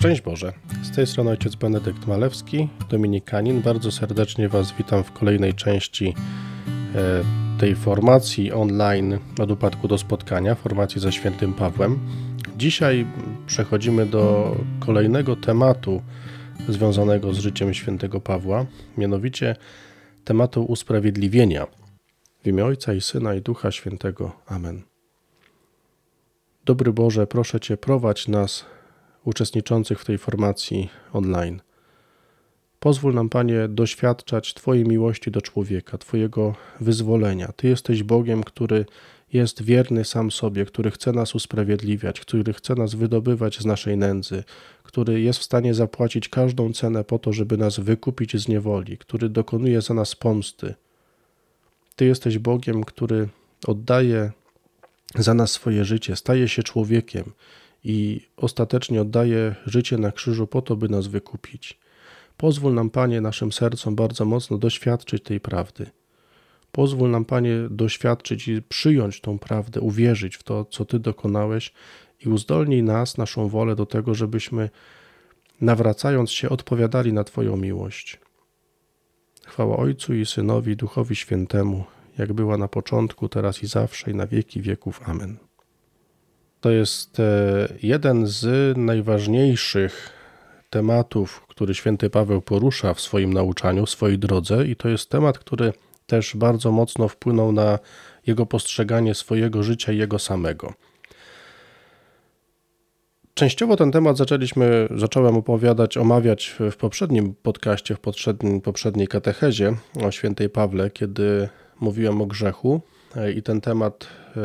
Szczęść Boże. Z tej strony ojciec Benedykt Malewski, dominikanin. Bardzo serdecznie Was witam w kolejnej części e, tej formacji online od upadku do spotkania, formacji ze świętym Pawłem. Dzisiaj przechodzimy do kolejnego tematu związanego z życiem świętego Pawła, mianowicie tematu usprawiedliwienia. W imię Ojca i Syna i Ducha Świętego. Amen. Dobry Boże, proszę Cię, prowadź nas uczestniczących w tej formacji online. Pozwól nam, Panie, doświadczać Twojej miłości do człowieka, Twojego wyzwolenia. Ty jesteś Bogiem, który jest wierny sam sobie, który chce nas usprawiedliwiać, który chce nas wydobywać z naszej nędzy, który jest w stanie zapłacić każdą cenę po to, żeby nas wykupić z niewoli, który dokonuje za nas pomsty. Ty jesteś Bogiem, który oddaje za nas swoje życie, staje się człowiekiem i ostatecznie oddaje życie na krzyżu po to, by nas wykupić. Pozwól nam, Panie, naszym sercom bardzo mocno doświadczyć tej prawdy. Pozwól nam, Panie, doświadczyć i przyjąć tą prawdę, uwierzyć w to, co Ty dokonałeś i uzdolnij nas, naszą wolę do tego, żebyśmy, nawracając się, odpowiadali na Twoją miłość. Chwała Ojcu i Synowi, Duchowi Świętemu, jak była na początku, teraz i zawsze, i na wieki wieków. Amen. To jest e, jeden z najważniejszych tematów, który święty Paweł porusza w swoim nauczaniu, w swojej drodze, i to jest temat, który też bardzo mocno wpłynął na jego postrzeganie swojego życia i jego samego. Częściowo ten temat zaczęliśmy, zacząłem opowiadać, omawiać w poprzednim podcaście, w poprzedniej katechezie o świętej Pawle, kiedy mówiłem o grzechu e, i ten temat e,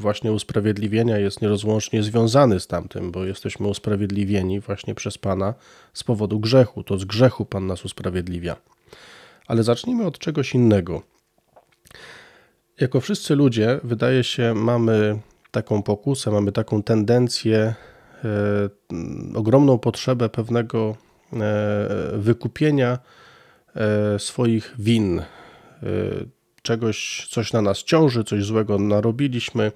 właśnie usprawiedliwienia jest nierozłącznie związany z tamtym, bo jesteśmy usprawiedliwieni właśnie przez Pana z powodu grzechu. To z grzechu Pan nas usprawiedliwia. Ale zacznijmy od czegoś innego. Jako wszyscy ludzie, wydaje się, mamy taką pokusę, mamy taką tendencję, e, ogromną potrzebę pewnego e, wykupienia e, swoich win. Czegoś, coś na nas ciąży, coś złego narobiliśmy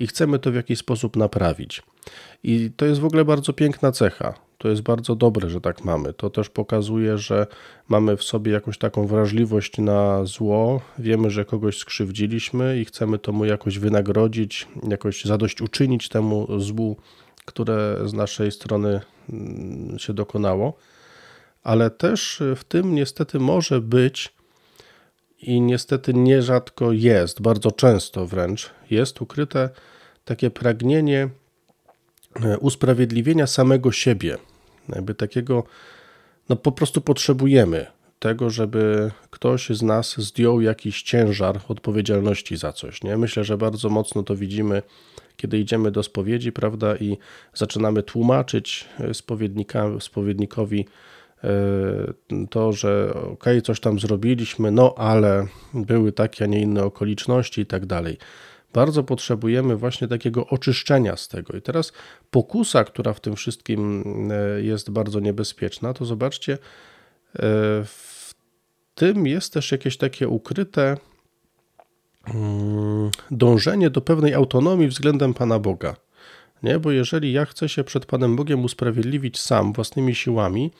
i chcemy to w jakiś sposób naprawić. I to jest w ogóle bardzo piękna cecha. To jest bardzo dobre, że tak mamy. To też pokazuje, że mamy w sobie jakąś taką wrażliwość na zło, wiemy, że kogoś skrzywdziliśmy i chcemy to mu jakoś wynagrodzić, jakoś zadośćuczynić temu złu, które z naszej strony mm, się dokonało. Ale też w tym niestety może być i niestety nierzadko jest, bardzo często wręcz jest ukryte takie pragnienie e, usprawiedliwienia samego siebie. Jakby takiego, no po prostu potrzebujemy tego, żeby ktoś z nas zdjął jakiś ciężar odpowiedzialności za coś. Nie? Myślę, że bardzo mocno to widzimy, kiedy idziemy do spowiedzi, prawda, i zaczynamy tłumaczyć e, spowiednikowi E, to, że ok, coś tam zrobiliśmy, no ale były takie, a nie inne okoliczności i tak dalej. Bardzo potrzebujemy właśnie takiego oczyszczenia z tego. I teraz pokusa, która w tym wszystkim e, jest bardzo niebezpieczna, to zobaczcie, e, w tym jest też jakieś takie ukryte mm, dążenie do pewnej autonomii względem Pana Boga. Nie? Bo jeżeli ja chcę się przed Panem Bogiem usprawiedliwić sam własnymi siłami,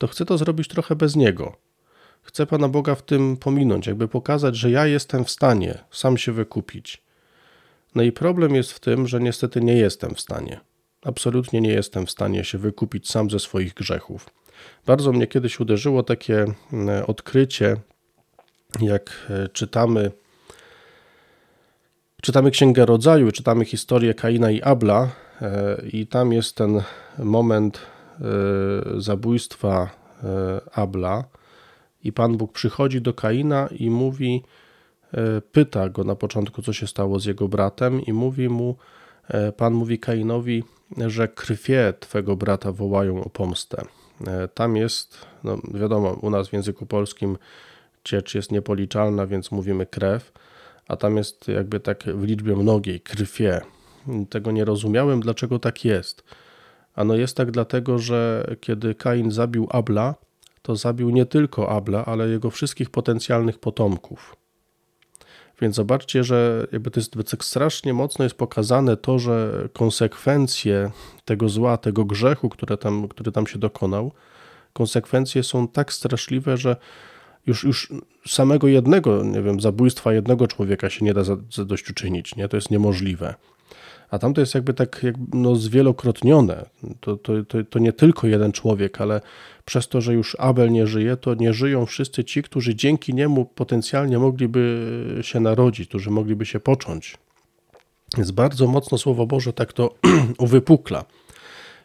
to chcę to zrobić trochę bez Niego. Chcę Pana Boga w tym pominąć, jakby pokazać, że ja jestem w stanie sam się wykupić. No i problem jest w tym, że niestety nie jestem w stanie. Absolutnie nie jestem w stanie się wykupić sam ze swoich grzechów. Bardzo mnie kiedyś uderzyło takie mm, odkrycie, jak e, czytamy czytamy Księgę Rodzaju, czytamy historię Kaina i Abla e, i tam jest ten moment zabójstwa e, Abla i Pan Bóg przychodzi do Kaina i mówi, e, pyta go na początku, co się stało z jego bratem i mówi mu, Pan mówi Kainowi, że krwie twego brata wołają o pomstę. Tam jest, no wiadomo, u nas w języku polskim ciecz jest niepoliczalna, więc mówimy krew, a tam jest jakby tak w liczbie mnogiej, krwie. Tego nie rozumiałem, dlaczego tak jest. Ano jest tak dlatego, że kiedy Kain zabił Abla, to zabił nie tylko Abla, ale jego wszystkich potencjalnych potomków. Więc zobaczcie, że jakby to jest strasznie mocno jest pokazane to, że konsekwencje tego zła, tego grzechu, które tam, który tam się dokonał, konsekwencje są tak straszliwe, że już, już samego jednego, nie wiem, zabójstwa jednego człowieka się nie da zadośćuczynić, nie? To jest niemożliwe. A tam to jest jakby tak no, zwielokrotnione. To, to, to, to nie tylko jeden człowiek, ale przez to, że już Abel nie żyje, to nie żyją wszyscy ci, którzy dzięki niemu potencjalnie mogliby się narodzić, którzy mogliby się począć. Jest bardzo mocno Słowo Boże tak to uwypukla.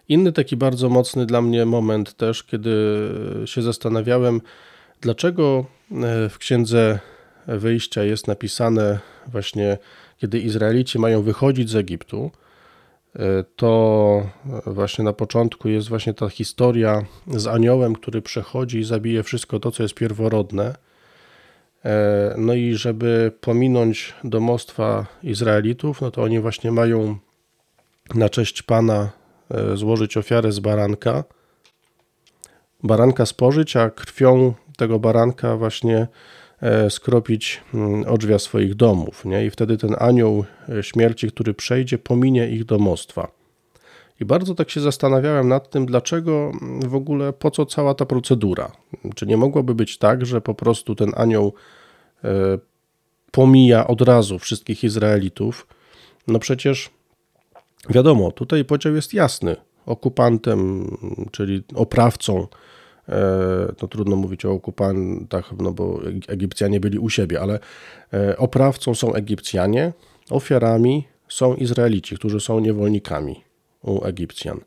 Inny taki bardzo mocny dla mnie moment też, kiedy się zastanawiałem, dlaczego e, w księdze wyjścia jest napisane właśnie, kiedy Izraelici mają wychodzić z Egiptu, e, to właśnie na początku jest właśnie ta historia z aniołem, który przechodzi i zabije wszystko to, co jest pierworodne. E, no i żeby pominąć domostwa Izraelitów, no to oni właśnie mają na cześć Pana E, złożyć ofiarę z baranka, baranka spożyć, a krwią tego baranka właśnie skropić mm, odrzwia swoich domów. Nie? I wtedy ten anioł e, śmierci, który przejdzie, pominie ich domostwa. I bardzo tak się zastanawiałem nad tym, dlaczego mm, w ogóle, po co cała ta procedura. Czy nie mogłoby być tak, że po prostu ten anioł pomija od razu wszystkich Izraelitów? No przecież Wiadomo, tutaj podział jest jasny. Okupantem, czyli oprawcą, e, no trudno mówić o okupantach, no bo Egipcjanie byli u siebie, ale e, oprawcą są Egipcjanie, ofiarami są Izraelici, którzy są niewolnikami u Egipcjan.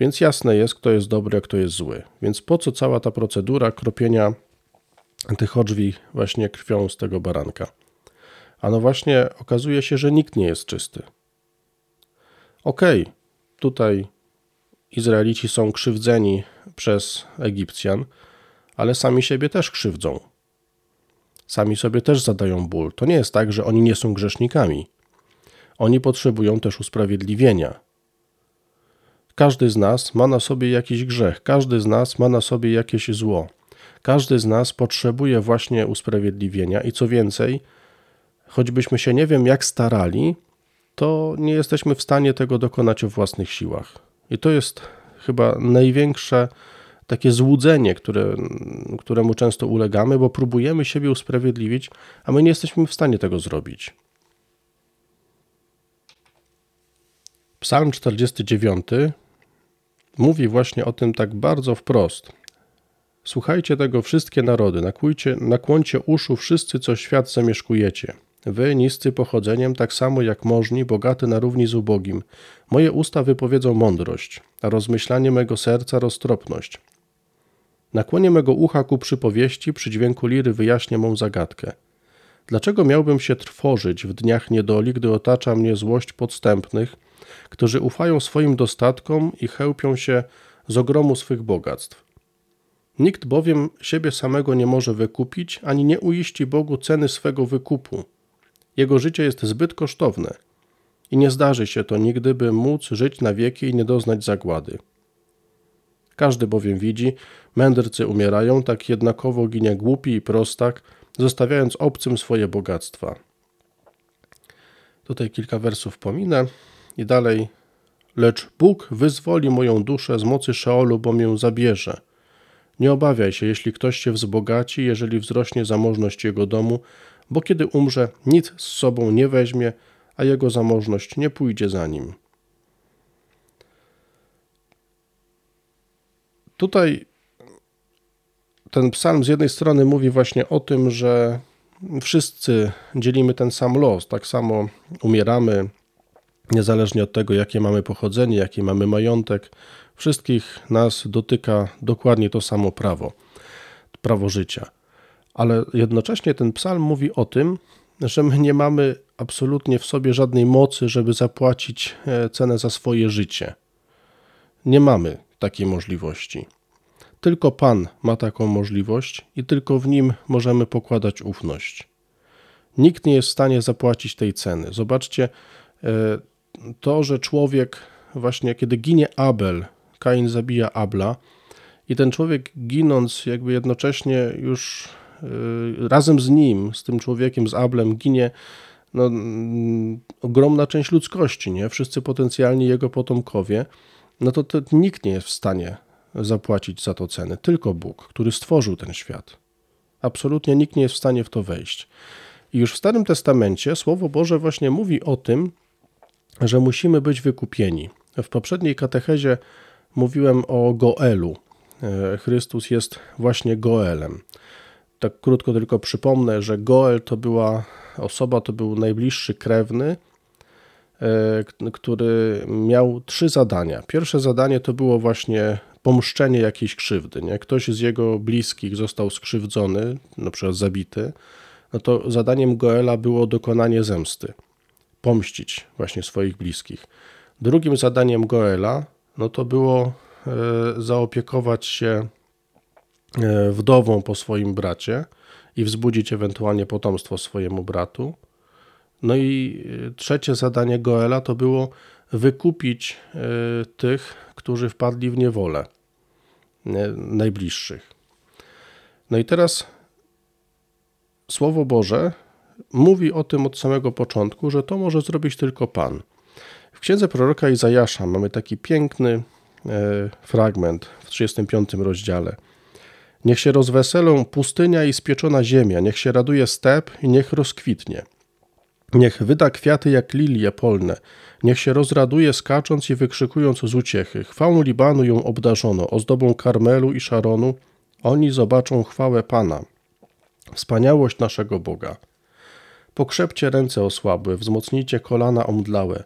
Więc jasne jest, kto jest dobry, a kto jest zły. Więc po co cała ta procedura kropienia tych odrzwi właśnie krwią z tego baranka? A no właśnie okazuje się, że nikt nie jest czysty. Okej, okay, tutaj Izraelici są krzywdzeni przez Egipcjan, ale sami siebie też krzywdzą. Sami sobie też zadają ból. To nie jest tak, że oni nie są grzesznikami. Oni potrzebują też usprawiedliwienia. Każdy z nas ma na sobie jakiś grzech, każdy z nas ma na sobie jakieś zło. Każdy z nas potrzebuje właśnie usprawiedliwienia i co więcej, choćbyśmy się nie wiem jak starali, to nie jesteśmy w stanie tego dokonać o własnych siłach. I to jest chyba największe takie złudzenie, które, któremu często ulegamy, bo próbujemy siebie usprawiedliwić, a my nie jesteśmy w stanie tego zrobić. Psalm 49 mówi właśnie o tym tak bardzo wprost. Słuchajcie tego wszystkie narody, nakłójcie, nakłoncie uszu wszyscy, co świat zamieszkujecie. Wy, niscy pochodzeniem, tak samo jak możni, bogaty na równi z ubogim. Moje usta wypowiedzą mądrość, a rozmyślanie mego serca roztropność. Nakłonie mego ucha ku przypowieści, przy dźwięku liry wyjaśnię mą zagadkę. Dlaczego miałbym się trwożyć w dniach niedoli, gdy otacza mnie złość podstępnych, którzy ufają swoim dostatkom i chełpią się z ogromu swych bogactw? Nikt bowiem siebie samego nie może wykupić, ani nie uiści Bogu ceny swego wykupu. Jego życie jest zbyt kosztowne i nie zdarzy się to nigdy, by móc żyć na wieki i nie doznać zagłady. Każdy bowiem widzi, mędrcy umierają, tak jednakowo ginie głupi i prostak, zostawiając obcym swoje bogactwa. Tutaj kilka wersów pominę i dalej. Lecz Bóg wyzwoli moją duszę z mocy Szeolu, bo mię zabierze. Nie obawiaj się, jeśli ktoś się wzbogaci, jeżeli wzrośnie zamożność jego domu, bo kiedy umrze, nic z sobą nie weźmie, a jego zamożność nie pójdzie za nim. Tutaj ten psalm z jednej strony mówi właśnie o tym, że wszyscy dzielimy ten sam los, tak samo umieramy, niezależnie od tego, jakie mamy pochodzenie, jaki mamy majątek. Wszystkich nas dotyka dokładnie to samo prawo, prawo życia ale jednocześnie ten psalm mówi o tym, że my nie mamy absolutnie w sobie żadnej mocy, żeby zapłacić e, cenę za swoje życie. Nie mamy takiej możliwości. Tylko Pan ma taką możliwość i tylko w nim możemy pokładać ufność. Nikt nie jest w stanie zapłacić tej ceny. Zobaczcie, e, to, że człowiek, właśnie kiedy ginie Abel, Kain zabija Abla, i ten człowiek ginąc, jakby jednocześnie już razem z nim, z tym człowiekiem, z Ablem ginie no, mm, ogromna część ludzkości, nie? Wszyscy potencjalnie jego potomkowie, no to, to nikt nie jest w stanie zapłacić za to ceny, tylko Bóg, który stworzył ten świat. Absolutnie nikt nie jest w stanie w to wejść. I już w Starym Testamencie Słowo Boże właśnie mówi o tym, że musimy być wykupieni. W poprzedniej katechezie mówiłem o Goelu. E, Chrystus jest właśnie Goelem. Tak krótko tylko przypomnę, że Goel to była osoba, to był najbliższy krewny, e, który miał trzy zadania. Pierwsze zadanie to było właśnie pomszczenie jakiejś krzywdy. Nie? Ktoś z jego bliskich został skrzywdzony, na przykład zabity, no to zadaniem Goela było dokonanie zemsty, pomścić właśnie swoich bliskich. Drugim zadaniem Goela no to było e, zaopiekować się wdową po swoim bracie i wzbudzić ewentualnie potomstwo swojemu bratu. No i e, trzecie zadanie Goela to było wykupić tych, którzy wpadli w niewolę, najbliższych. No i teraz Słowo Boże mówi o tym od samego początku, że to może zrobić tylko Pan. W księdze proroka Izajasza mamy taki piękny e, fragment w 35 rozdziale. Niech się rozweselą pustynia i spieczona ziemia, niech się raduje step i niech rozkwitnie. Niech wyda kwiaty jak lilie polne, niech się rozraduje skacząc i wykrzykując z uciechy. Chwałą Libanu ją obdarzono, ozdobą Karmelu i Szaronu. Oni zobaczą chwałę Pana, wspaniałość naszego Boga. Pokrzepcie ręce osłabłe, wzmocnijcie kolana omdlałe.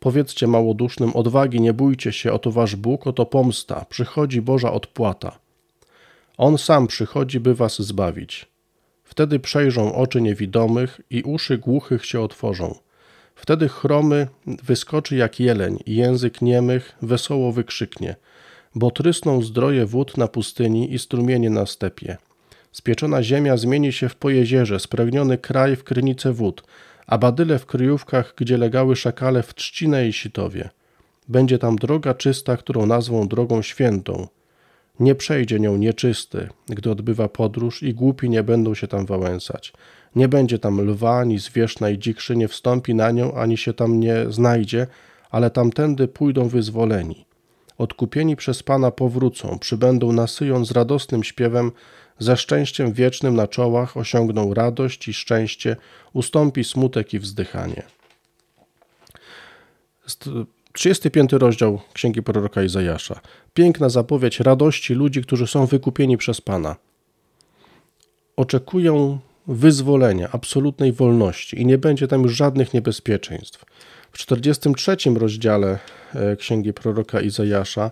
Powiedzcie małodusznym, odwagi nie bójcie się, oto wasz Bóg, oto pomsta, przychodzi Boża odpłata. On sam przychodzi, by was zbawić. Wtedy przejrzą oczy niewidomych i uszy głuchych się otworzą. Wtedy chromy wyskoczy jak jeleń i język niemych wesoło wykrzyknie, bo trysną zdroje wód na pustyni i strumienie na stepie. Spieczona ziemia zmieni się w pojezierze, spragniony kraj w krynice wód, a badyle w kryjówkach, gdzie legały szakale w trzcinę i sitowie. Będzie tam droga czysta, którą nazwą drogą świętą. Nie przejdzie nią nieczysty, gdy odbywa podróż i głupi nie będą się tam wałęsać. Nie będzie tam lwa, ani zwierz najdzikszy nie wstąpi na nią, ani się tam nie znajdzie, ale tamtędy pójdą wyzwoleni. Odkupieni przez Pana powrócą, przybędą na Syjon z radosnym śpiewem, ze szczęściem wiecznym na czołach osiągną radość i szczęście, ustąpi smutek i wzdychanie. 35 rozdział Księgi Proroka Izajasza. Piękna zapowiedź radości ludzi, którzy są wykupieni przez Pana. Oczekują wyzwolenia, absolutnej wolności i nie będzie tam już żadnych niebezpieczeństw. W 43 rozdziale e, Księgi Proroka Izajasza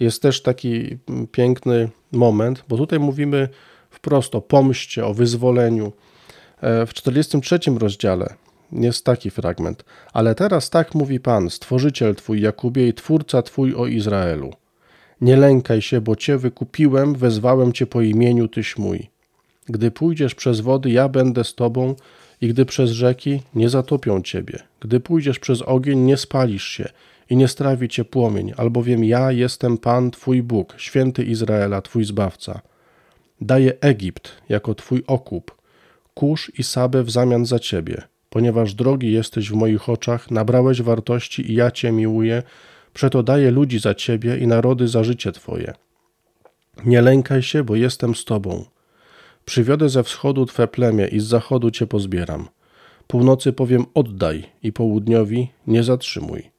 jest też taki piękny moment, bo tutaj mówimy wprost o pomście, o wyzwoleniu. E, w 43 rozdziale jest taki fragment. Ale teraz tak mówi Pan, Stworzyciel Twój Jakubie i Twórca Twój o Izraelu. Nie lękaj się, bo Cię wykupiłem, wezwałem Cię po imieniu Tyś mój. Gdy pójdziesz przez wody, ja będę z Tobą i gdy przez rzeki, nie zatopią Ciebie. Gdy pójdziesz przez ogień, nie spalisz się i nie strawi cię płomień, albowiem ja jestem Pan Twój Bóg, święty Izraela, Twój Zbawca. Daję Egipt jako Twój okup, kurz i Sabę w zamian za Ciebie. Ponieważ drogi jesteś w moich oczach, nabrałeś wartości i ja Cię miłuję, przeto daję ludzi za Ciebie i narody za życie Twoje. Nie lękaj się, bo jestem z Tobą. Przywiodę ze wschodu Twe plemię i z zachodu Cię pozbieram. Północy powiem oddaj i południowi nie zatrzymuj.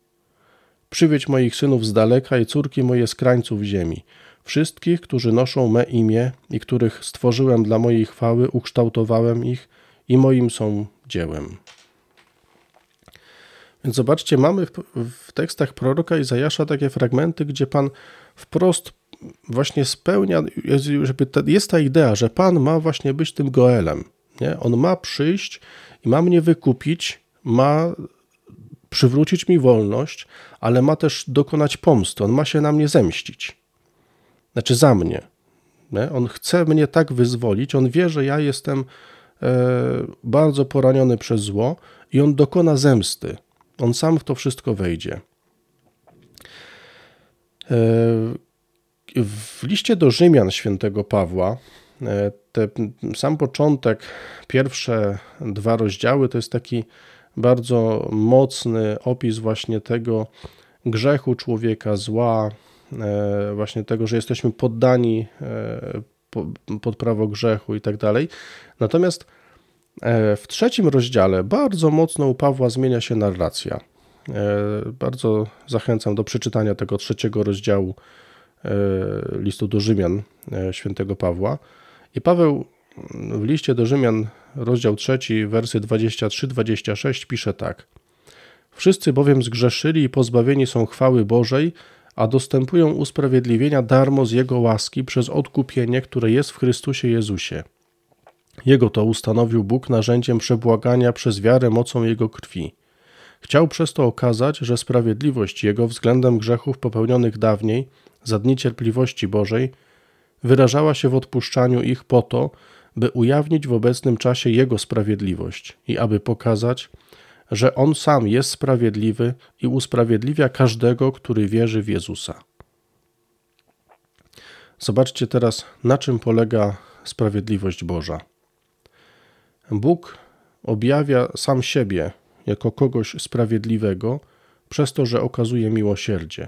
Przywiedź moich synów z daleka i córki moje z krańców ziemi. Wszystkich, którzy noszą me imię i których stworzyłem dla mojej chwały, ukształtowałem ich i moim są dziełem. Więc zobaczcie, mamy w, tekstach proroka Izajasza takie fragmenty, gdzie Pan wprost właśnie spełnia, jest ta idea, że Pan ma właśnie być tym Goelem. Nie? On ma przyjść i ma mnie wykupić, ma przywrócić mi wolność, ale ma też dokonać pomsty. On ma się na mnie zemścić. Znaczy za mnie. Nie? On chce mnie tak wyzwolić. On wie, że ja jestem e, bardzo poraniony przez zło i on dokona zemsty. On sam w to wszystko wejdzie. E, w liście do Rzymian świętego Pawła Te, sam początek, pierwsze dwa rozdziały to jest taki bardzo mocny opis właśnie tego grzechu człowieka, zła, e, właśnie tego, że jesteśmy poddani e, pod prawo grzechu i tak dalej. Natomiast e, w trzecim rozdziale bardzo mocno u Pawła zmienia się narracja. Bardzo zachęcam do przeczytania tego trzeciego rozdziału listu do Rzymian świętego Pawła. I Paweł w liście do Rzymian, rozdział trzeci, wersy 23-26 pisze tak. Wszyscy bowiem zgrzeszyli i pozbawieni są chwały Bożej, a dostępują usprawiedliwienia darmo z Jego łaski przez odkupienie, które jest w Chrystusie Jezusie. Jego to ustanowił Bóg narzędziem przebłagania przez wiarę mocą Jego krwi. Chciał przez to okazać, że sprawiedliwość Jego względem grzechów popełnionych dawniej, za dni cierpliwości Bożej, wyrażała się w odpuszczaniu ich po to, by ujawnić w obecnym czasie Jego sprawiedliwość i aby pokazać, że On sam jest sprawiedliwy i usprawiedliwia każdego, który wierzy w Jezusa. Zobaczcie teraz, na czym polega sprawiedliwość Boża. Bóg objawia sam siebie jako kogoś sprawiedliwego przez to, że okazuje miłosierdzie.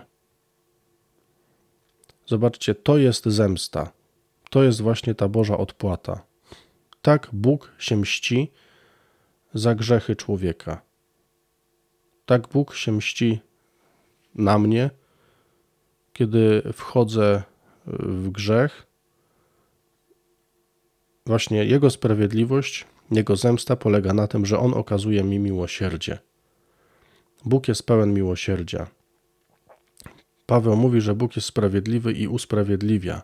Zobaczcie, to jest zemsta. To jest właśnie ta Boża odpłata. Tak Bóg się mści za grzechy człowieka. Tak Bóg się mści na mnie, kiedy wchodzę w grzech. Właśnie Jego sprawiedliwość, Jego zemsta polega na tym, że On okazuje mi miłosierdzie. Bóg jest pełen miłosierdzia. Paweł mówi, że Bóg jest sprawiedliwy i usprawiedliwia.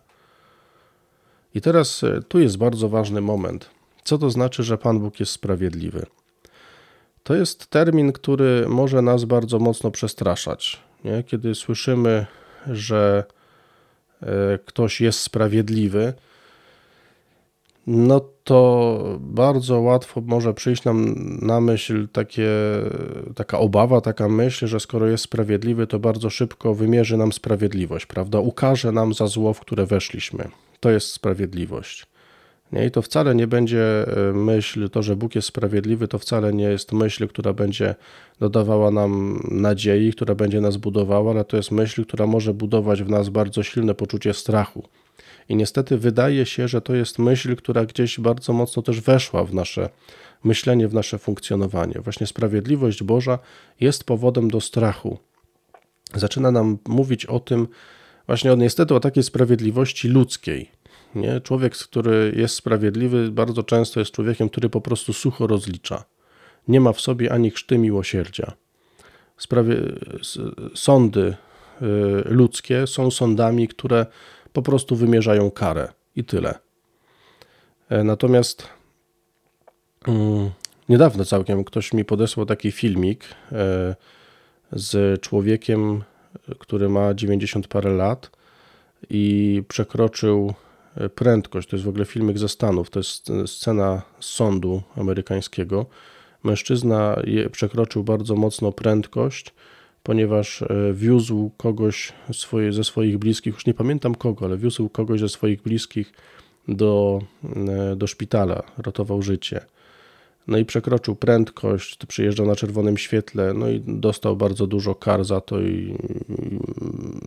I teraz e, tu jest bardzo ważny moment. Co to znaczy, że Pan Bóg jest sprawiedliwy? To jest termin, który może nas bardzo mocno przestraszać. Nie? Kiedy słyszymy, że e, ktoś jest sprawiedliwy, no to bardzo łatwo może przyjść nam na myśl takie, taka obawa, taka myśl, że skoro jest sprawiedliwy, to bardzo szybko wymierzy nam sprawiedliwość, prawda? Ukaże nam za zło, w które weszliśmy. To jest sprawiedliwość. Nie? I to wcale nie będzie e, myśl, to, że Bóg jest sprawiedliwy, to wcale nie jest myśl, która będzie dodawała nam nadziei, która będzie nas budowała, ale to jest myśl, która może budować w nas bardzo silne poczucie strachu. I niestety wydaje się, że to jest myśl, która gdzieś bardzo mocno też weszła w nasze myślenie, w nasze funkcjonowanie. Właśnie sprawiedliwość Boża jest powodem do strachu. Zaczyna nam mówić o tym, właśnie niestety o takiej sprawiedliwości ludzkiej nie? Człowiek, który jest sprawiedliwy, bardzo często jest człowiekiem, który po prostu sucho rozlicza. Nie ma w sobie ani chrzty miłosierdzia. Sprawie, sądy y, ludzkie są sądami, które po prostu wymierzają karę i tyle. E, natomiast mm, niedawno całkiem ktoś mi podesłał taki filmik e, z człowiekiem, który ma 90 parę lat i przekroczył E, prędkość. To jest w ogóle filmik ze Stanów. To jest scena sądu amerykańskiego. Mężczyzna przekroczył bardzo mocno prędkość, ponieważ e, wiózł kogoś swoje, ze swoich bliskich, już nie pamiętam kogo, ale wiózł kogoś ze swoich bliskich do, e, do szpitala, ratował życie. No i przekroczył prędkość, przyjeżdżał na czerwonym świetle, no i dostał bardzo dużo kar za to i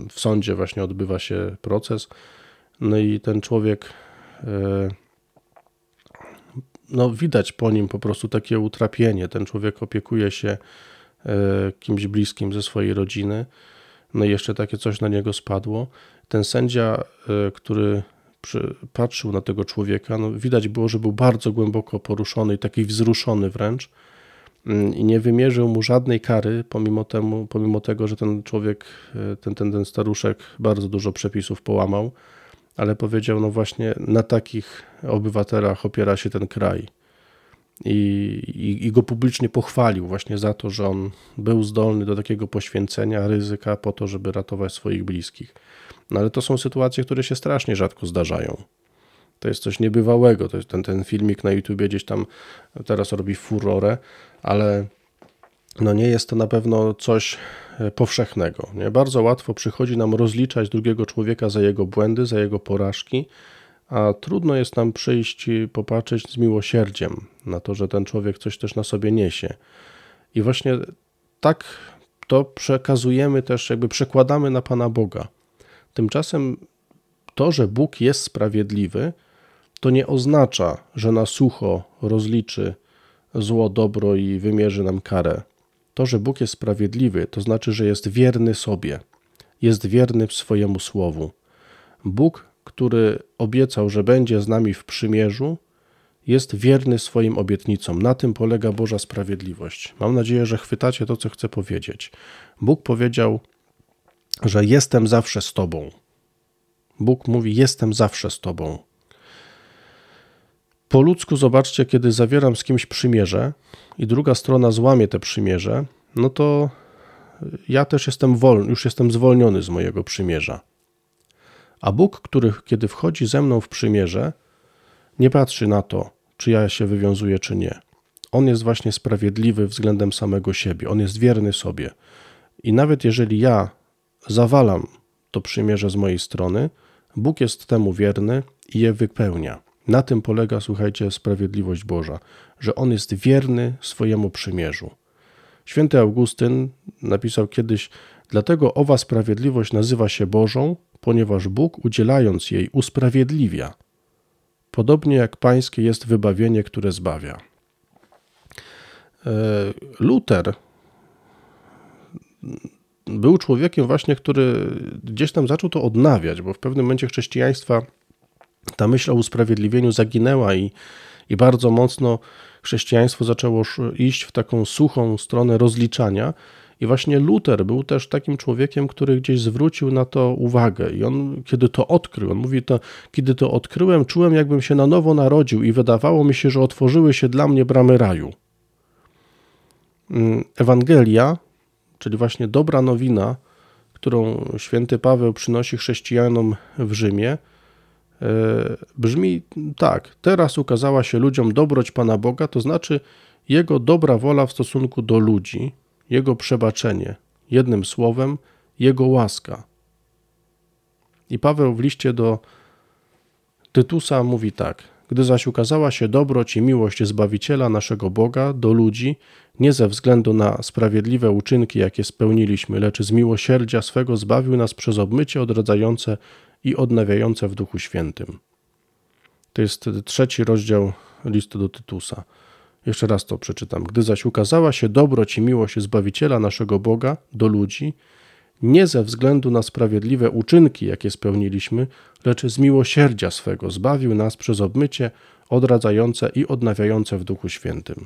w sądzie właśnie odbywa się proces. No i ten człowiek, e, no widać po nim po prostu takie utrapienie. Ten człowiek opiekuje się kimś bliskim ze swojej rodziny. No i jeszcze takie coś na niego spadło. Ten sędzia, e, który patrzył na tego człowieka, no widać było, że był bardzo głęboko poruszony i taki wzruszony wręcz mm, i nie wymierzył mu żadnej kary, pomimo, temu, pomimo tego, że ten człowiek, ten, ten, ten staruszek bardzo dużo przepisów połamał ale powiedział, no właśnie na takich obywatelach opiera się ten kraj. I, i, I, go publicznie pochwalił właśnie za to, że on był zdolny do takiego poświęcenia, ryzyka po to, żeby ratować swoich bliskich. No ale to są sytuacje, które się strasznie rzadko zdarzają. To jest coś niebywałego. To jest ten, ten filmik na YouTubie gdzieś tam teraz robi furorę, ale no nie jest to na pewno coś e, powszechnego. Nie? Bardzo łatwo przychodzi nam rozliczać drugiego człowieka za jego błędy, za jego porażki, a trudno jest nam przyjść i popatrzeć z miłosierdziem na to, że ten człowiek coś też na sobie niesie. I właśnie tak to przekazujemy też, jakby przekładamy na Pana Boga. Tymczasem to, że Bóg jest sprawiedliwy, to nie oznacza, że na sucho rozliczy zło, dobro i wymierzy nam karę. To, że Bóg jest sprawiedliwy, to znaczy, że jest wierny sobie, jest wierny swojemu słowu. Bóg, który obiecał, że będzie z nami w przymierzu, jest wierny swoim obietnicom. Na tym polega Boża sprawiedliwość. Mam nadzieję, że chwytacie to, co chcę powiedzieć. Bóg powiedział, że jestem zawsze z Tobą. Bóg mówi: Jestem zawsze z Tobą. Po ludzku zobaczcie, kiedy zawieram z kimś przymierze i druga strona złamie te przymierze, no to ja też jestem wolny, już jestem zwolniony z mojego przymierza. A Bóg, który kiedy wchodzi ze mną w przymierze, nie patrzy na to, czy ja się wywiązuję, czy nie. On jest właśnie sprawiedliwy względem samego siebie, on jest wierny sobie. I nawet jeżeli ja zawalam to przymierze z mojej strony, Bóg jest temu wierny i je wypełnia. Na tym polega, słuchajcie, sprawiedliwość Boża, że On jest wierny swojemu przymierzu. Święty Augustyn napisał kiedyś: Dlatego owa sprawiedliwość nazywa się Bożą, ponieważ Bóg, udzielając jej, usprawiedliwia. Podobnie jak Pańskie jest wybawienie, które zbawia. E, Luter był człowiekiem właśnie, który gdzieś tam zaczął to odnawiać, bo w pewnym momencie chrześcijaństwa ta myśl o usprawiedliwieniu zaginęła i, i bardzo mocno chrześcijaństwo zaczęło iść w taką suchą stronę rozliczania. I właśnie Luter był też takim człowiekiem, który gdzieś zwrócił na to uwagę. I on, kiedy to odkrył, on mówi to, kiedy to odkryłem, czułem, jakbym się na nowo narodził i wydawało mi się, że otworzyły się dla mnie bramy raju. Mm, Ewangelia, czyli właśnie dobra nowina, którą święty Paweł przynosi chrześcijanom w Rzymie, e, brzmi tak: Teraz ukazała się ludziom dobroć Pana Boga, to znaczy Jego dobra wola w stosunku do ludzi, Jego przebaczenie, jednym słowem, Jego łaska. I Paweł w liście do Tytusa mówi tak: Gdy zaś ukazała się dobroć i miłość Zbawiciela naszego Boga do ludzi, nie ze względu na sprawiedliwe uczynki, jakie spełniliśmy, lecz z miłosierdzia swego zbawił nas przez obmycie odradzające i odnawiające w Duchu Świętym. To jest trzeci rozdział listu do Tytusa. Jeszcze raz to przeczytam. Gdy zaś ukazała się dobroć i miłość Zbawiciela naszego Boga do ludzi, nie ze względu na sprawiedliwe uczynki, jakie spełniliśmy, lecz z miłosierdzia swego zbawił nas przez obmycie odradzające i odnawiające w Duchu Świętym.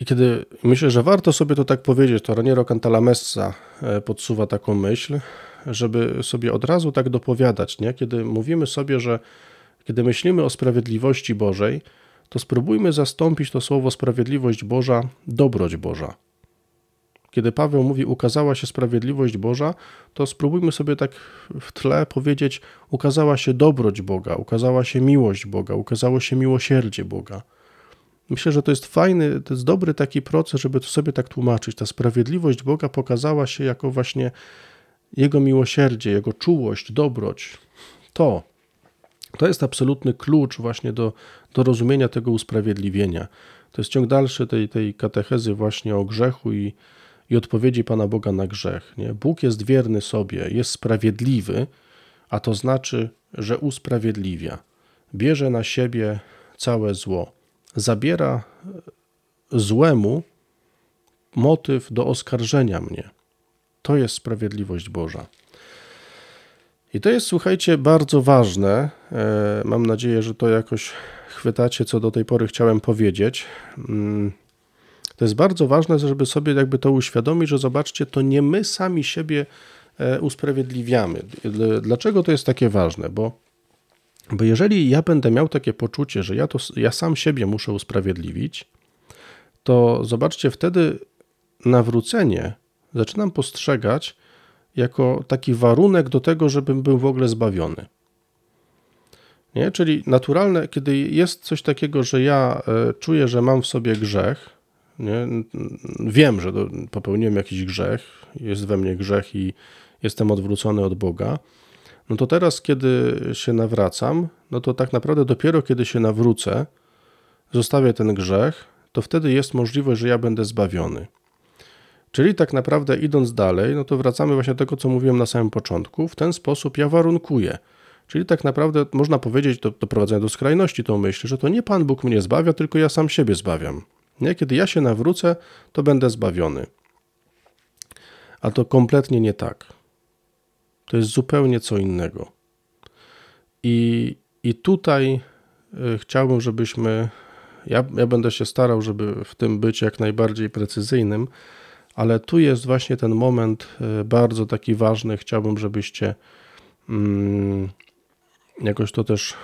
I kiedy myślę, że warto sobie to tak powiedzieć, to Raniero Cantalamessa e, podsuwa taką myśl, żeby sobie od razu tak dopowiadać, nie? Kiedy mówimy sobie, że kiedy myślimy o sprawiedliwości Bożej, to spróbujmy zastąpić to słowo sprawiedliwość Boża dobroć Boża. Kiedy Paweł mówi ukazała się sprawiedliwość Boża, to spróbujmy sobie tak w tle powiedzieć ukazała się dobroć Boga, ukazała się miłość Boga, ukazało się miłosierdzie Boga. Myślę, że to jest fajny, to jest dobry taki proces, żeby to sobie tak tłumaczyć. Ta sprawiedliwość Boga pokazała się jako właśnie Jego miłosierdzie, Jego czułość, dobroć. To, to jest absolutny klucz właśnie do, do rozumienia tego usprawiedliwienia. To jest ciąg dalszy tej, tej katechezy właśnie o grzechu i, i odpowiedzi Pana Boga na grzech. Nie? Bóg jest wierny sobie, jest sprawiedliwy, a to znaczy, że usprawiedliwia. Bierze na siebie całe zło zabiera złemu motyw do oskarżenia mnie. To jest sprawiedliwość Boża. I to jest, słuchajcie, bardzo ważne. E, mam nadzieję, że to jakoś chwytacie, co do tej pory chciałem powiedzieć. Mm, to jest bardzo ważne, żeby sobie jakby to uświadomić, że zobaczcie, to nie my sami siebie e, usprawiedliwiamy. Dlaczego to jest takie ważne? Bo bo jeżeli ja będę miał takie poczucie, że ja, to, ja sam siebie muszę usprawiedliwić, to zobaczcie, wtedy nawrócenie zaczynam postrzegać jako taki warunek do tego, żebym był w ogóle zbawiony. Nie? Czyli naturalne, kiedy jest coś takiego, że ja e, czuję, że mam w sobie grzech, nie? wiem, że popełniłem jakiś grzech, jest we mnie grzech i jestem odwrócony od Boga, No to teraz, kiedy się nawracam, no to tak naprawdę dopiero kiedy się nawrócę, zostawię ten grzech, to wtedy jest możliwość, że ja będę zbawiony. Czyli tak naprawdę idąc dalej, no to wracamy właśnie do tego, co mówiłem na samym początku. W ten sposób ja warunkuję. Czyli tak naprawdę można powiedzieć, to doprowadzenia do skrajności tą myśl, że to nie Pan Bóg mnie zbawia, tylko ja sam siebie zbawiam. Nie? Kiedy ja się nawrócę, to będę zbawiony. A to kompletnie nie tak. To jest zupełnie co innego. I, i tutaj y, chciałbym, żebyśmy. Ja, ja będę się starał, żeby w tym być jak najbardziej precyzyjnym, ale tu jest właśnie ten moment y, bardzo taki ważny. Chciałbym, żebyście mm, jakoś to też y,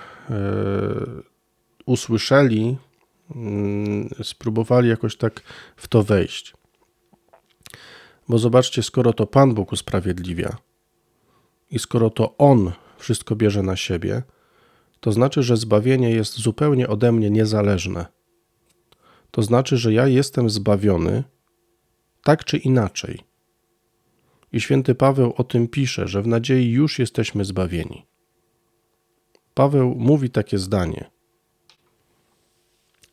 usłyszeli, y, spróbowali jakoś tak w to wejść. Bo zobaczcie, skoro to Pan Bóg usprawiedliwia i skoro to On wszystko bierze na siebie, to znaczy, że zbawienie jest zupełnie ode mnie niezależne. To znaczy, że ja jestem zbawiony tak czy inaczej. I święty Paweł o tym pisze, że w nadziei już jesteśmy zbawieni. Paweł mówi takie zdanie.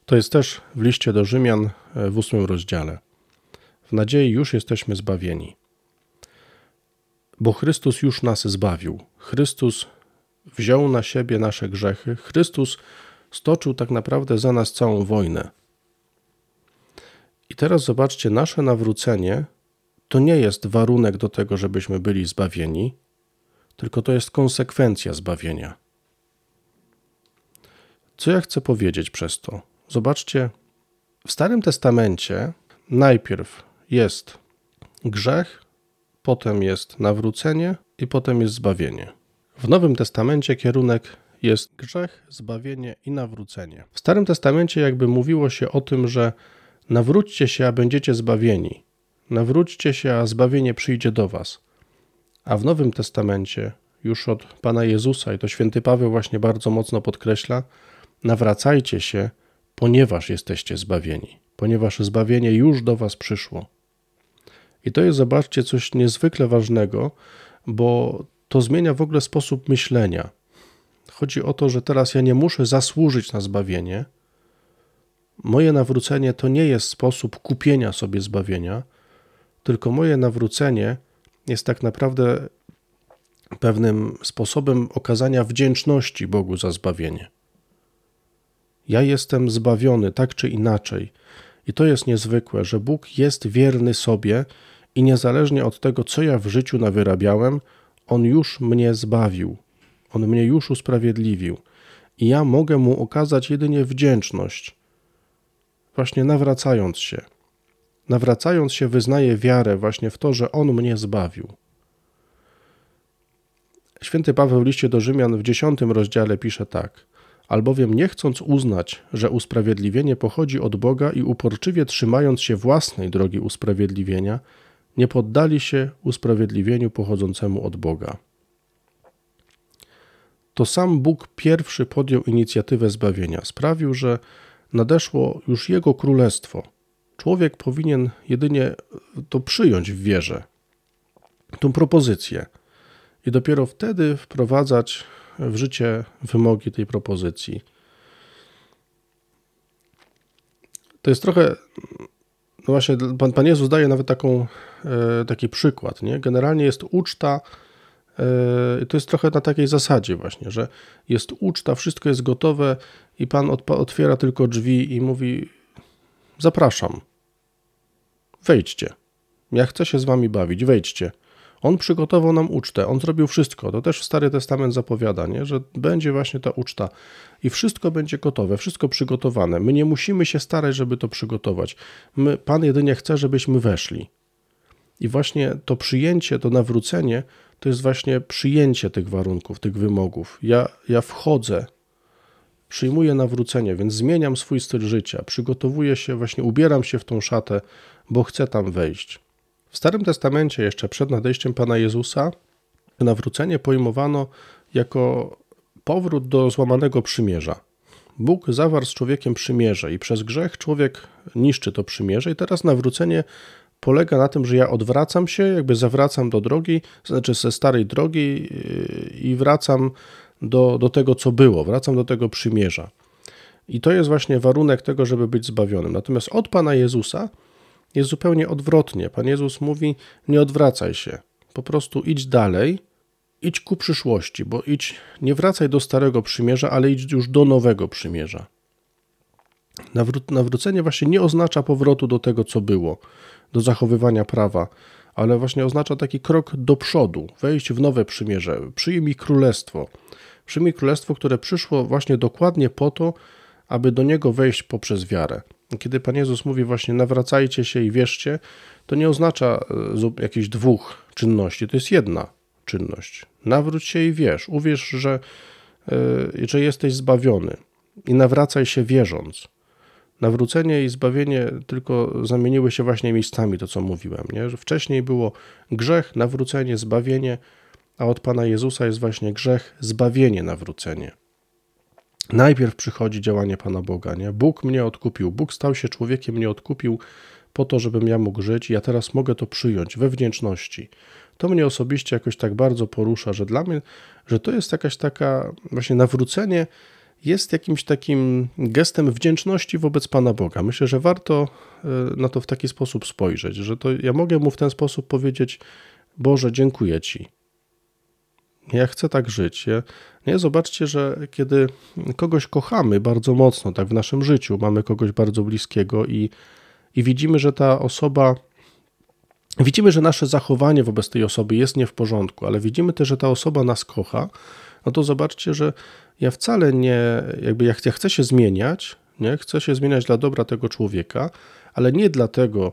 To jest też w liście do Rzymian e, w ósmym rozdziale. W nadziei już jesteśmy zbawieni. Bo Chrystus już nas zbawił. Chrystus wziął na siebie nasze grzechy. Chrystus stoczył tak naprawdę za nas całą wojnę. I teraz zobaczcie, nasze nawrócenie to nie jest warunek do tego, żebyśmy byli zbawieni, tylko to jest konsekwencja zbawienia. Co ja chcę powiedzieć przez to? Zobaczcie, w Starym Testamencie najpierw jest grzech, potem jest nawrócenie i potem jest zbawienie. W Nowym Testamencie kierunek jest grzech, zbawienie i nawrócenie. W Starym Testamencie jakby mówiło się o tym, że nawróćcie się, a będziecie zbawieni. Nawróćcie się, a zbawienie przyjdzie do was. A w Nowym Testamencie, już od Pana Jezusa, i to święty Paweł właśnie bardzo mocno podkreśla, nawracajcie się, ponieważ jesteście zbawieni, ponieważ zbawienie już do was przyszło. I to jest, zobaczcie, coś niezwykle ważnego, bo to zmienia w ogóle sposób myślenia. Chodzi o to, że teraz ja nie muszę zasłużyć na zbawienie. Moje nawrócenie to nie jest sposób kupienia sobie zbawienia, tylko moje nawrócenie jest tak naprawdę pewnym sposobem okazania wdzięczności Bogu za zbawienie. Ja jestem zbawiony tak czy inaczej. I to jest niezwykłe, że Bóg jest wierny sobie i niezależnie od tego, co ja w życiu nawyrabiałem, On już mnie zbawił, On mnie już usprawiedliwił i ja mogę Mu okazać jedynie wdzięczność, właśnie nawracając się. Nawracając się, wyznaję wiarę właśnie w to, że On mnie zbawił. Święty Paweł w liście do Rzymian w dziesiątym rozdziale pisze tak: Albowiem nie chcąc uznać, że usprawiedliwienie pochodzi od Boga i uporczywie trzymając się własnej drogi usprawiedliwienia, nie poddali się usprawiedliwieniu pochodzącemu od Boga. To sam Bóg pierwszy podjął inicjatywę zbawienia, sprawił, że nadeszło już Jego królestwo. Człowiek powinien jedynie to przyjąć w wierze, tą propozycję, i dopiero wtedy wprowadzać w życie wymogi tej propozycji. To jest trochę no właśnie, Pan, Pan Jezus daje nawet taką, e, taki przykład. Nie? Generalnie jest uczta, to jest trochę na takiej zasadzie właśnie, że jest uczta, wszystko jest gotowe i Pan otwiera tylko drzwi i mówi zapraszam, wejdźcie. Ja chcę się z wami bawić, wejdźcie. On przygotował nam ucztę, on zrobił wszystko. To też Stary Testament zapowiada, nie? że będzie właśnie ta uczta i wszystko będzie gotowe, wszystko przygotowane. My nie musimy się starać, żeby to przygotować. My, Pan jedynie chce, żebyśmy weszli. I właśnie to przyjęcie, to nawrócenie, to jest właśnie przyjęcie tych warunków, tych wymogów. Ja, ja wchodzę, przyjmuję nawrócenie, więc zmieniam swój styl życia, przygotowuję się, właśnie ubieram się w tą szatę, bo chcę tam wejść. W Starym Testamencie, jeszcze przed nadejściem Pana Jezusa, nawrócenie pojmowano jako powrót do złamanego przymierza. Bóg zawarł z człowiekiem przymierze i przez grzech człowiek niszczy to przymierze, i teraz nawrócenie polega na tym, że ja odwracam się, jakby zawracam do drogi, znaczy ze starej drogi yy, i wracam do, do tego, co było, wracam do tego przymierza. I to jest właśnie warunek tego, żeby być zbawionym. Natomiast od Pana Jezusa jest zupełnie odwrotnie. Pan Jezus mówi: Nie odwracaj się, po prostu idź dalej, idź ku przyszłości, bo idź, nie wracaj do starego przymierza, ale idź już do nowego przymierza. Nawró- nawrócenie właśnie nie oznacza powrotu do tego, co było, do zachowywania prawa, ale właśnie oznacza taki krok do przodu, wejść w nowe przymierze, przyjmij królestwo. Przyjmij królestwo, które przyszło właśnie dokładnie po to, aby do niego wejść poprzez wiarę. Kiedy Pan Jezus mówi właśnie nawracajcie się i wierzcie, to nie oznacza e, jakichś dwóch czynności, to jest jedna czynność. Nawróć się i wierz. Uwierz, że, yy, że jesteś zbawiony i nawracaj się wierząc. Nawrócenie i zbawienie tylko zamieniły się właśnie miejscami, to co mówiłem. Nie? Że wcześniej było grzech, nawrócenie, zbawienie, a od Pana Jezusa jest właśnie grzech, zbawienie, nawrócenie. Najpierw przychodzi działanie Pana Boga. Nie? Bóg mnie odkupił, Bóg stał się człowiekiem, mnie odkupił po to, żebym ja mógł żyć. Ja teraz mogę to przyjąć we wdzięczności. To mnie osobiście jakoś tak bardzo porusza, że dla mnie, że to jest jakaś taka właśnie nawrócenie jest jakimś takim gestem wdzięczności wobec Pana Boga. Myślę, że warto e, na to w taki sposób spojrzeć, że to ja mogę mu w ten sposób powiedzieć: Boże, dziękuję Ci. Ja chcę tak żyć. Ja, nie, zobaczcie, że kiedy kogoś kochamy bardzo mocno, tak w naszym życiu, mamy kogoś bardzo bliskiego i, i widzimy, że ta osoba, widzimy, że nasze zachowanie wobec tej osoby jest nie w porządku, ale widzimy też, że ta osoba nas kocha, no to zobaczcie, że ja wcale nie, jakby ja, ja chcę się zmieniać, nie? chcę się zmieniać dla dobra tego człowieka, ale nie dlatego,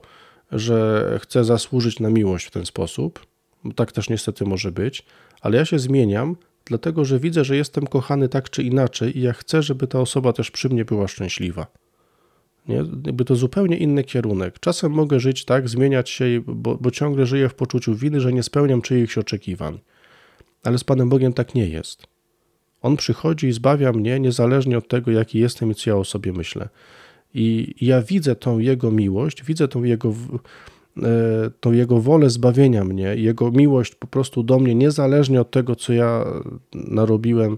że chcę zasłużyć na miłość w ten sposób, bo tak też niestety może być, ale ja się zmieniam, dlatego że widzę, że jestem kochany tak czy inaczej i ja chcę, żeby ta osoba też przy mnie była szczęśliwa. Nie? Jakby to zupełnie inny kierunek. Czasem mogę żyć tak, zmieniać się, bo, bo ciągle żyję w poczuciu winy, że nie spełniam czyichś oczekiwań. Ale z Panem Bogiem tak nie jest. On przychodzi i zbawia mnie niezależnie od tego, jaki jestem i co ja o sobie myślę. I ja widzę tą Jego miłość, widzę tą Jego E, tą Jego wolę zbawienia mnie, Jego miłość po prostu do mnie, niezależnie od tego, co ja narobiłem,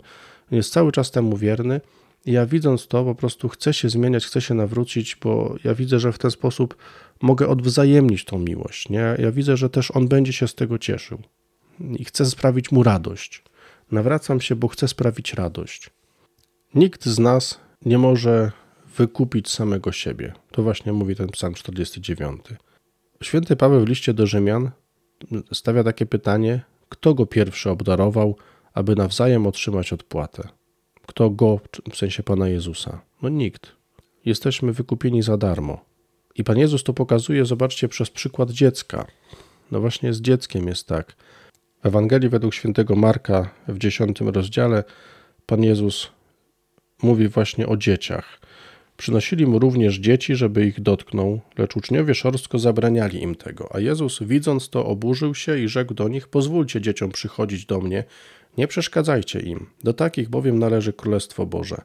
jest cały czas temu wierny. I ja widząc to, po prostu chcę się zmieniać, chcę się nawrócić, bo ja widzę, że w ten sposób mogę odwzajemnić tą miłość. Nie? Ja widzę, że też On będzie się z tego cieszył i chcę sprawić Mu radość. Nawracam się, bo chcę sprawić radość. Nikt z nas nie może wykupić samego siebie. To właśnie mówi ten Psalm 49. Święty Paweł w liście do Rzymian stawia takie pytanie: kto go pierwszy obdarował, aby nawzajem otrzymać odpłatę? Kto go, w sensie Pana Jezusa? No nikt. Jesteśmy wykupieni za darmo. I Pan Jezus to pokazuje, zobaczcie, przez przykład dziecka. No właśnie z dzieckiem jest tak. W Ewangelii według świętego Marka w dziesiątym rozdziale Pan Jezus mówi właśnie o dzieciach. Przynosili mu również dzieci, żeby ich dotknął, lecz uczniowie szorstko zabraniali im tego. A Jezus, widząc to, oburzył się i rzekł do nich: Pozwólcie dzieciom przychodzić do mnie, nie przeszkadzajcie im, do takich bowiem należy Królestwo Boże.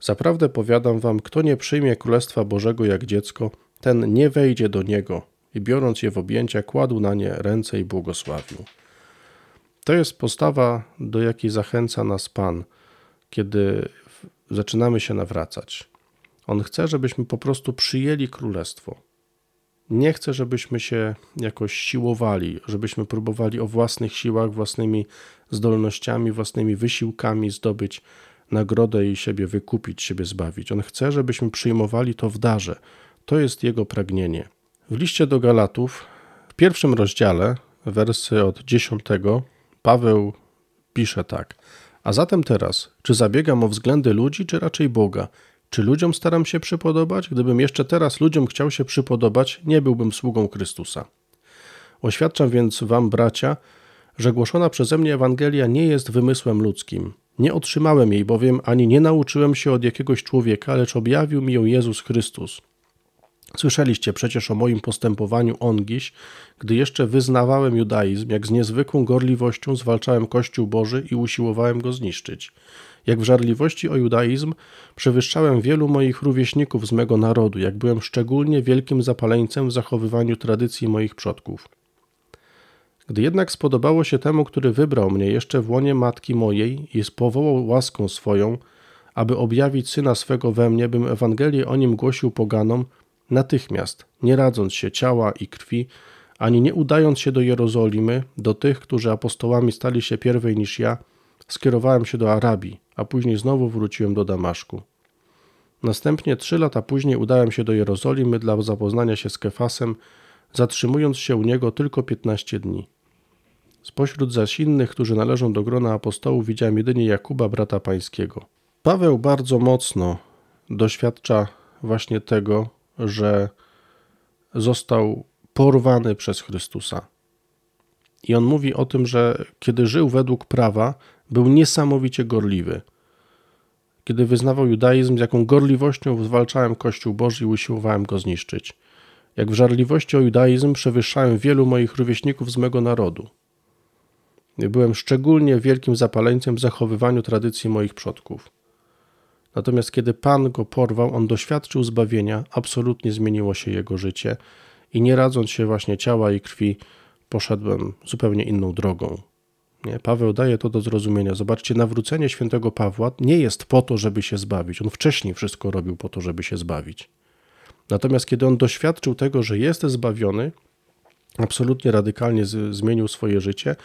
Zaprawdę powiadam wam, kto nie przyjmie Królestwa Bożego jak dziecko, ten nie wejdzie do niego. I biorąc je w objęcia, kładł na nie ręce i błogosławił. To jest postawa, do jakiej zachęca nas Pan, kiedy zaczynamy się nawracać. On chce, żebyśmy po prostu przyjęli królestwo. Nie chce, żebyśmy się jakoś siłowali, żebyśmy próbowali o własnych siłach, własnymi zdolnościami, własnymi wysiłkami zdobyć nagrodę i siebie wykupić, siebie zbawić. On chce, żebyśmy przyjmowali to w darze. To jest jego pragnienie. W liście do Galatów, w pierwszym rozdziale, wersy od 10, Paweł pisze tak. A zatem teraz, czy zabiegam o względy ludzi, czy raczej Boga? Czy ludziom staram się przypodobać? Gdybym jeszcze teraz ludziom chciał się przypodobać, nie byłbym sługą Chrystusa. Oświadczam więc wam, bracia, że głoszona przeze mnie Ewangelia nie jest wymysłem ludzkim. Nie otrzymałem jej bowiem, ani nie nauczyłem się od jakiegoś człowieka, lecz objawił mi ją Jezus Chrystus. Słyszeliście przecież o moim postępowaniu ongiś, gdy jeszcze wyznawałem judaizm, jak z niezwykłą gorliwością zwalczałem Kościół Boży i usiłowałem go zniszczyć. Jak w żarliwości o judaizm przewyższałem wielu moich rówieśników z mego narodu, jak byłem szczególnie wielkim zapaleńcem w zachowywaniu tradycji moich przodków. Gdy jednak spodobało się temu, który wybrał mnie jeszcze w łonie matki mojej i spowołał łaską swoją, aby objawić syna swego we mnie, bym Ewangelię o nim głosił poganom, natychmiast, nie radząc się ciała i krwi, ani nie udając się do Jerozolimy, do tych, którzy apostołami stali się pierwej niż ja, skierowałem się do Arabii, a później znowu wróciłem do Damaszku. Następnie trzy lata później udałem się do Jerozolimy dla zapoznania się z Kefasem, zatrzymując się u niego tylko piętnaście dni. Spośród zaś innych, którzy należą do grona apostołów, widziałem jedynie Jakuba, brata pańskiego. Paweł bardzo mocno doświadcza właśnie tego, że został porwany przez Chrystusa. I on mówi o tym, że kiedy żył według prawa, był niesamowicie gorliwy. Kiedy wyznawał judaizm, z jaką gorliwością zwalczałem Kościół Boży i usiłowałem go zniszczyć. Jak w żarliwości o judaizm przewyższałem wielu moich rówieśników z mego narodu. Byłem szczególnie wielkim zapaleńcem w zachowywaniu tradycji moich przodków. Natomiast kiedy Pan go porwał, on doświadczył zbawienia, absolutnie zmieniło się jego życie i nie radząc się właśnie ciała i krwi, poszedłem zupełnie inną drogą. Nie? Paweł daje to do zrozumienia. Zobaczcie, nawrócenie świętego Pawła nie jest po to, żeby się zbawić. On wcześniej wszystko robił po to, żeby się zbawić. Natomiast kiedy on doświadczył tego, że jest zbawiony, absolutnie radykalnie zmienił swoje życie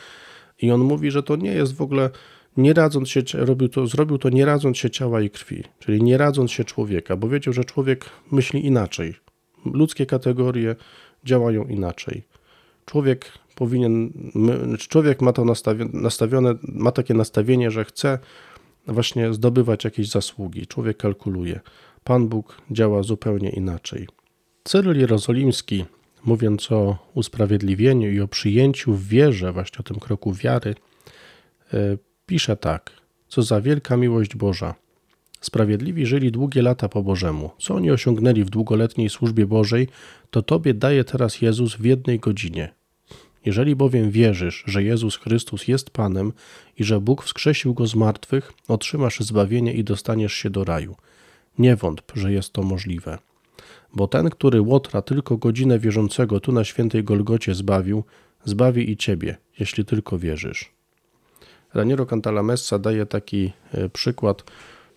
i on mówi, że to nie jest w ogóle nie radząc się, robił to, zrobił to nie radząc się ciała i krwi, czyli nie radząc się człowieka, bo wiedział, że człowiek myśli inaczej. Ludzkie kategorie działają inaczej. Człowiek powinien, człowiek ma to nastawione, ma takie nastawienie, że chce właśnie zdobywać jakieś zasługi. Człowiek kalkuluje. Pan Bóg działa zupełnie inaczej. Cyryl Jerozolimski, mówiąc o usprawiedliwieniu i o przyjęciu w wierze, właśnie o tym kroku wiary, e, pisze tak: Co za wielka miłość Boża. Sprawiedliwi żyli długie lata po Bożemu. Co oni osiągnęli w długoletniej służbie Bożej, to Tobie daje teraz Jezus w jednej godzinie. Jeżeli bowiem wierzysz, że Jezus Chrystus jest Panem i że Bóg wskrzesił go z martwych, otrzymasz zbawienie i dostaniesz się do raju. Nie wątp, że jest to możliwe. Bo ten, który łotra tylko godzinę wierzącego tu na świętej Golgocie zbawił, zbawi i ciebie, jeśli tylko wierzysz. Raniero Cantalamessa daje taki e, przykład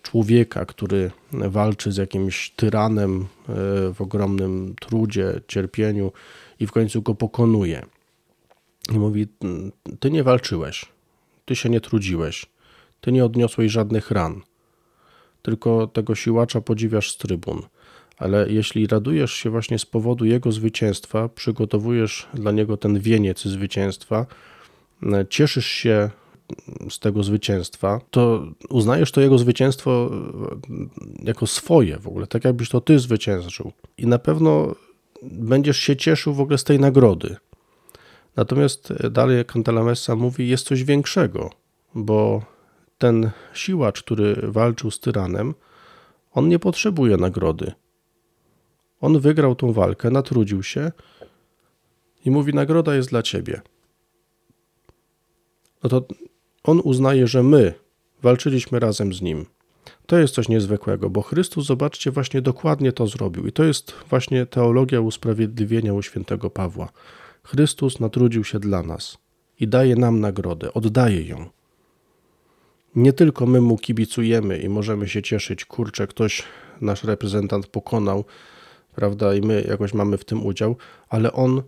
człowieka, który walczy z jakimś tyranem e, w ogromnym trudzie, cierpieniu i w końcu go pokonuje. I mówi: Ty nie walczyłeś, ty się nie trudziłeś, ty nie odniosłeś żadnych ran, tylko tego siłacza podziwiasz z trybun. Ale jeśli radujesz się właśnie z powodu jego zwycięstwa, przygotowujesz dla niego ten wieniec zwycięstwa, cieszysz się z tego zwycięstwa, to uznajesz to jego zwycięstwo jako swoje w ogóle, tak jakbyś to ty zwyciężył. I na pewno będziesz się cieszył w ogóle z tej nagrody. Natomiast dalej Cantalamessa mówi, jest coś większego, bo ten siłacz, który walczył z tyranem, on nie potrzebuje nagrody. On wygrał tą walkę, natrudził się i mówi: Nagroda jest dla ciebie. No to on uznaje, że my walczyliśmy razem z nim. To jest coś niezwykłego, bo Chrystus, zobaczcie, właśnie dokładnie to zrobił. I to jest właśnie teologia usprawiedliwienia u świętego Pawła. Chrystus natrudził się dla nas i daje nam nagrodę, oddaje ją. Nie tylko my mu kibicujemy i możemy się cieszyć, kurczę, ktoś, nasz reprezentant pokonał, prawda, i my jakoś mamy w tym udział, ale on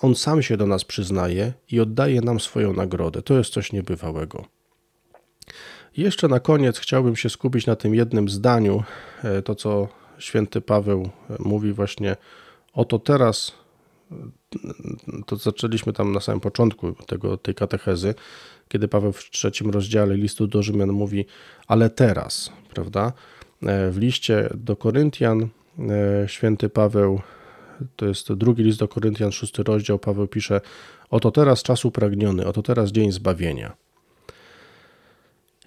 on sam się do nas przyznaje i oddaje nam swoją nagrodę. To jest coś niebywałego. Jeszcze na koniec chciałbym się skupić na tym jednym zdaniu, e, to co święty Paweł e, mówi właśnie oto teraz, e, to zaczęliśmy tam na samym początku tego, tej katechezy, kiedy Paweł w trzecim rozdziale listu do Rzymian mówi, ale teraz, prawda? W liście do Koryntian święty Paweł to jest drugi list do Koryntian, szósty rozdział, Paweł pisze, oto teraz czas upragniony, oto teraz dzień zbawienia.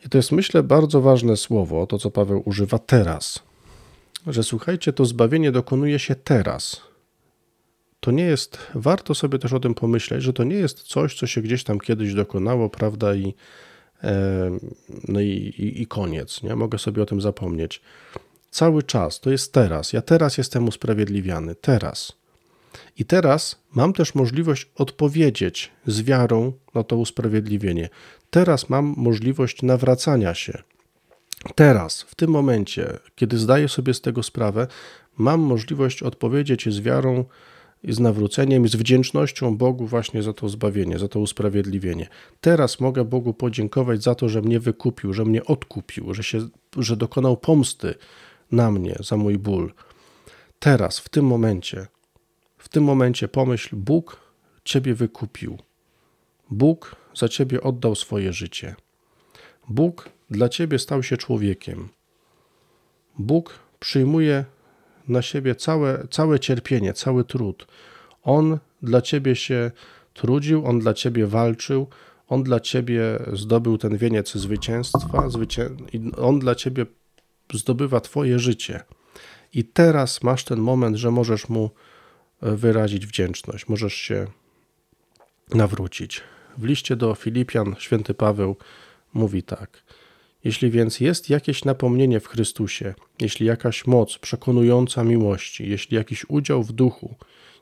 I to jest, myślę, bardzo ważne słowo, to co Paweł używa teraz. że słuchajcie, to zbawienie dokonuje się teraz. To nie jest, warto sobie też o tym pomyśleć, że to nie jest coś, co się gdzieś tam kiedyś dokonało, prawda, i, e, no i, i, i koniec, nie? Mogę sobie o tym zapomnieć. Cały czas, to jest teraz. Ja teraz jestem usprawiedliwiany, teraz. I teraz mam też możliwość odpowiedzieć z wiarą na to usprawiedliwienie. Teraz mam możliwość nawracania się. Teraz, w tym momencie, kiedy zdaję sobie z tego sprawę, mam możliwość odpowiedzieć z wiarą i z nawróceniem z wdzięcznością Bogu właśnie za to zbawienie, za to usprawiedliwienie. Teraz mogę Bogu podziękować za to, że mnie wykupił, że mnie odkupił, że, się, że dokonał pomsty na mnie za mój ból. Teraz, w tym momencie, w tym momencie pomyśl, Bóg Ciebie wykupił. Bóg za Ciebie oddał swoje życie. Bóg dla Ciebie stał się człowiekiem. Bóg przyjmuje na siebie całe, całe cierpienie, cały trud. On dla Ciebie się trudził, On dla Ciebie walczył, On dla Ciebie zdobył ten wieniec zwycięstwa, zwycię... On dla Ciebie zdobywa Twoje życie. I teraz masz ten moment, że możesz Mu wyrazić wdzięczność, możesz się nawrócić. W liście do Filipian święty Paweł mówi tak: Jeśli więc jest jakieś napomnienie w Chrystusie, jeśli jakaś moc przekonująca miłości, jeśli jakiś udział w duchu,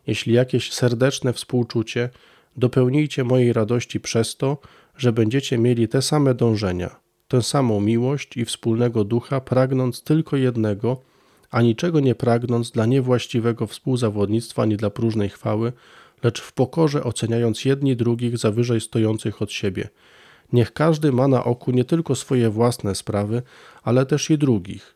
jeśli jakieś serdeczne współczucie, dopełnijcie mojej radości przez to, że będziecie mieli te same dążenia, tę samą miłość i wspólnego ducha, pragnąc tylko jednego, a niczego nie pragnąc dla niewłaściwego współzawodnictwa ani dla próżnej chwały, lecz w pokorze oceniając jedni drugich za wyżej stojących od siebie. Niech każdy ma na oku nie tylko swoje własne sprawy, ale też i drugich.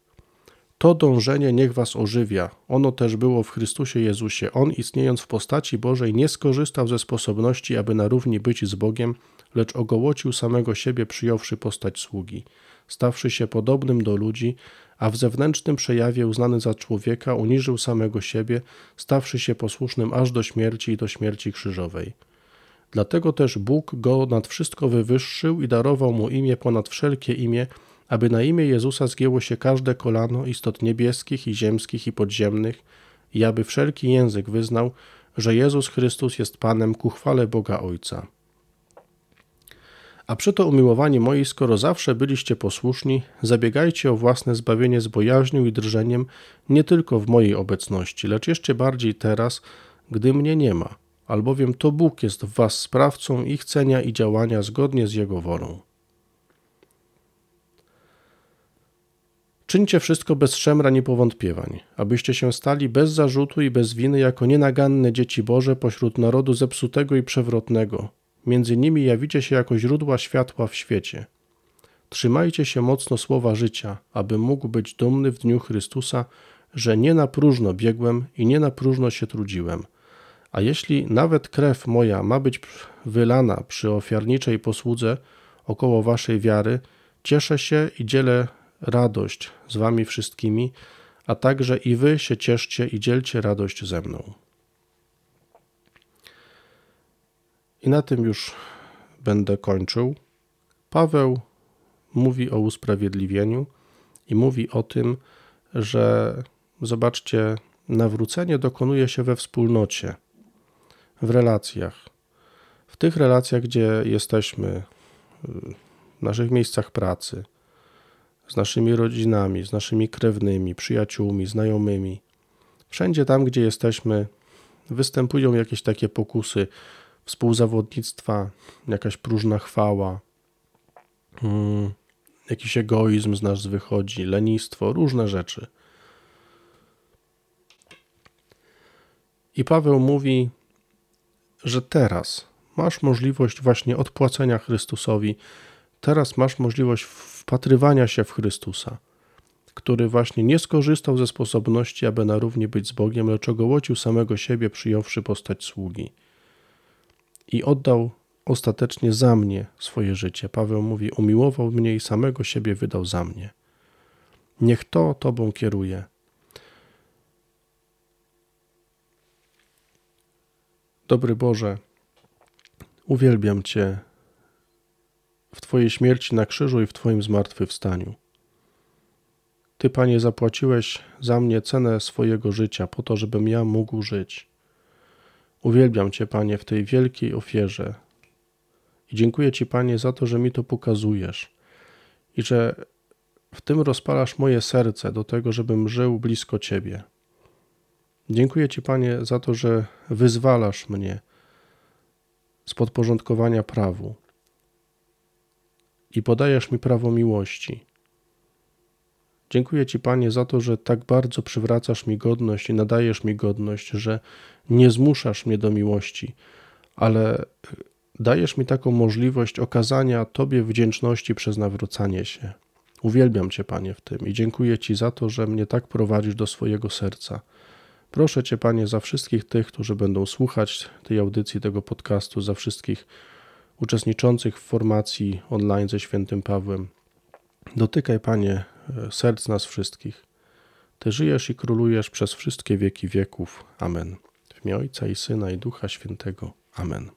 To dążenie niech was ożywia. Ono też było w Chrystusie Jezusie. On, istniejąc w postaci Bożej, nie skorzystał ze sposobności, aby na równi być z Bogiem, lecz ogołocił samego siebie, przyjąwszy postać sługi. Stawszy się podobnym do ludzi, a w zewnętrznym przejawie uznany za człowieka uniżył samego siebie, stawszy się posłusznym aż do śmierci i do śmierci krzyżowej. Dlatego też Bóg go nad wszystko wywyższył i darował mu imię ponad wszelkie imię, aby na imię Jezusa zgięło się każde kolano istot niebieskich i ziemskich i podziemnych, i aby wszelki język wyznał, że Jezus Chrystus jest Panem ku chwale Boga Ojca. A przeto, umiłowani moi, skoro zawsze byliście posłuszni, zabiegajcie o własne zbawienie z bojaźnią i drżeniem, nie tylko w mojej obecności, lecz jeszcze bardziej teraz, gdy mnie nie ma, albowiem to Bóg jest w was sprawcą ich chcenia i działania zgodnie z Jego wolą. Czyńcie wszystko bez szemra i powątpiewań, abyście się stali bez zarzutu i bez winy jako nienaganne dzieci Boże pośród narodu zepsutego i przewrotnego, Między nimi jawicie się jako źródła światła w świecie. Trzymajcie się mocno słowa życia, aby mógł być dumny w dniu Chrystusa, że nie na próżno biegłem i nie na próżno się trudziłem. A jeśli nawet krew moja ma być wylana przy ofiarniczej posłudze około waszej wiary, cieszę się i dzielę radość z wami wszystkimi, a także i wy się cieszcie i dzielcie radość ze mną. I na tym już będę kończył. Paweł mówi o usprawiedliwieniu i mówi o tym, że zobaczcie, nawrócenie dokonuje się we wspólnocie, w relacjach. W tych relacjach, gdzie jesteśmy, w naszych miejscach pracy, z naszymi rodzinami, z naszymi krewnymi, przyjaciółmi, znajomymi. Wszędzie tam, gdzie jesteśmy, występują jakieś takie pokusy współzawodnictwa, jakaś próżna chwała, hmm, jakiś egoizm z nas wychodzi, lenistwo, różne rzeczy. I Paweł mówi, że teraz masz możliwość właśnie odpłacenia Chrystusowi, teraz masz możliwość wpatrywania się w Chrystusa, który właśnie nie skorzystał ze sposobności, aby na równi być z Bogiem, lecz ogołocił samego siebie, przyjąwszy postać sługi i oddał ostatecznie za mnie swoje życie. Paweł mówi: Umiłował mnie i samego siebie wydał za mnie. Niech to Tobą kieruje. Dobry Boże, uwielbiam Cię w Twojej śmierci na krzyżu i w Twoim zmartwychwstaniu. Ty, Panie, zapłaciłeś za mnie cenę swojego życia, po to, żebym ja mógł żyć. Uwielbiam Cię, Panie, w tej wielkiej ofierze. I dziękuję Ci, Panie, za to, że mi to pokazujesz i że w tym rozpalasz moje serce do tego, żebym żył blisko Ciebie. Dziękuję Ci, Panie, za to, że wyzwalasz mnie z podporządkowania prawu i podajesz mi prawo miłości. Dziękuję Ci, Panie, za to, że tak bardzo przywracasz mi godność i nadajesz mi godność, że nie zmuszasz mnie do miłości, ale dajesz mi taką możliwość okazania Tobie wdzięczności przez nawrócanie się. Uwielbiam Cię, Panie, w tym i dziękuję Ci za to, że mnie tak prowadzisz do swojego serca. Proszę Cię, Panie, za wszystkich tych, którzy będą słuchać tej audycji, tego podcastu, za wszystkich uczestniczących w formacji online ze świętym Pawłem. Dotykaj, Panie, serc nas wszystkich. Ty żyjesz i królujesz przez wszystkie wieki wieków. Amen. W imię Ojca i Syna i Ducha Świętego. Amen.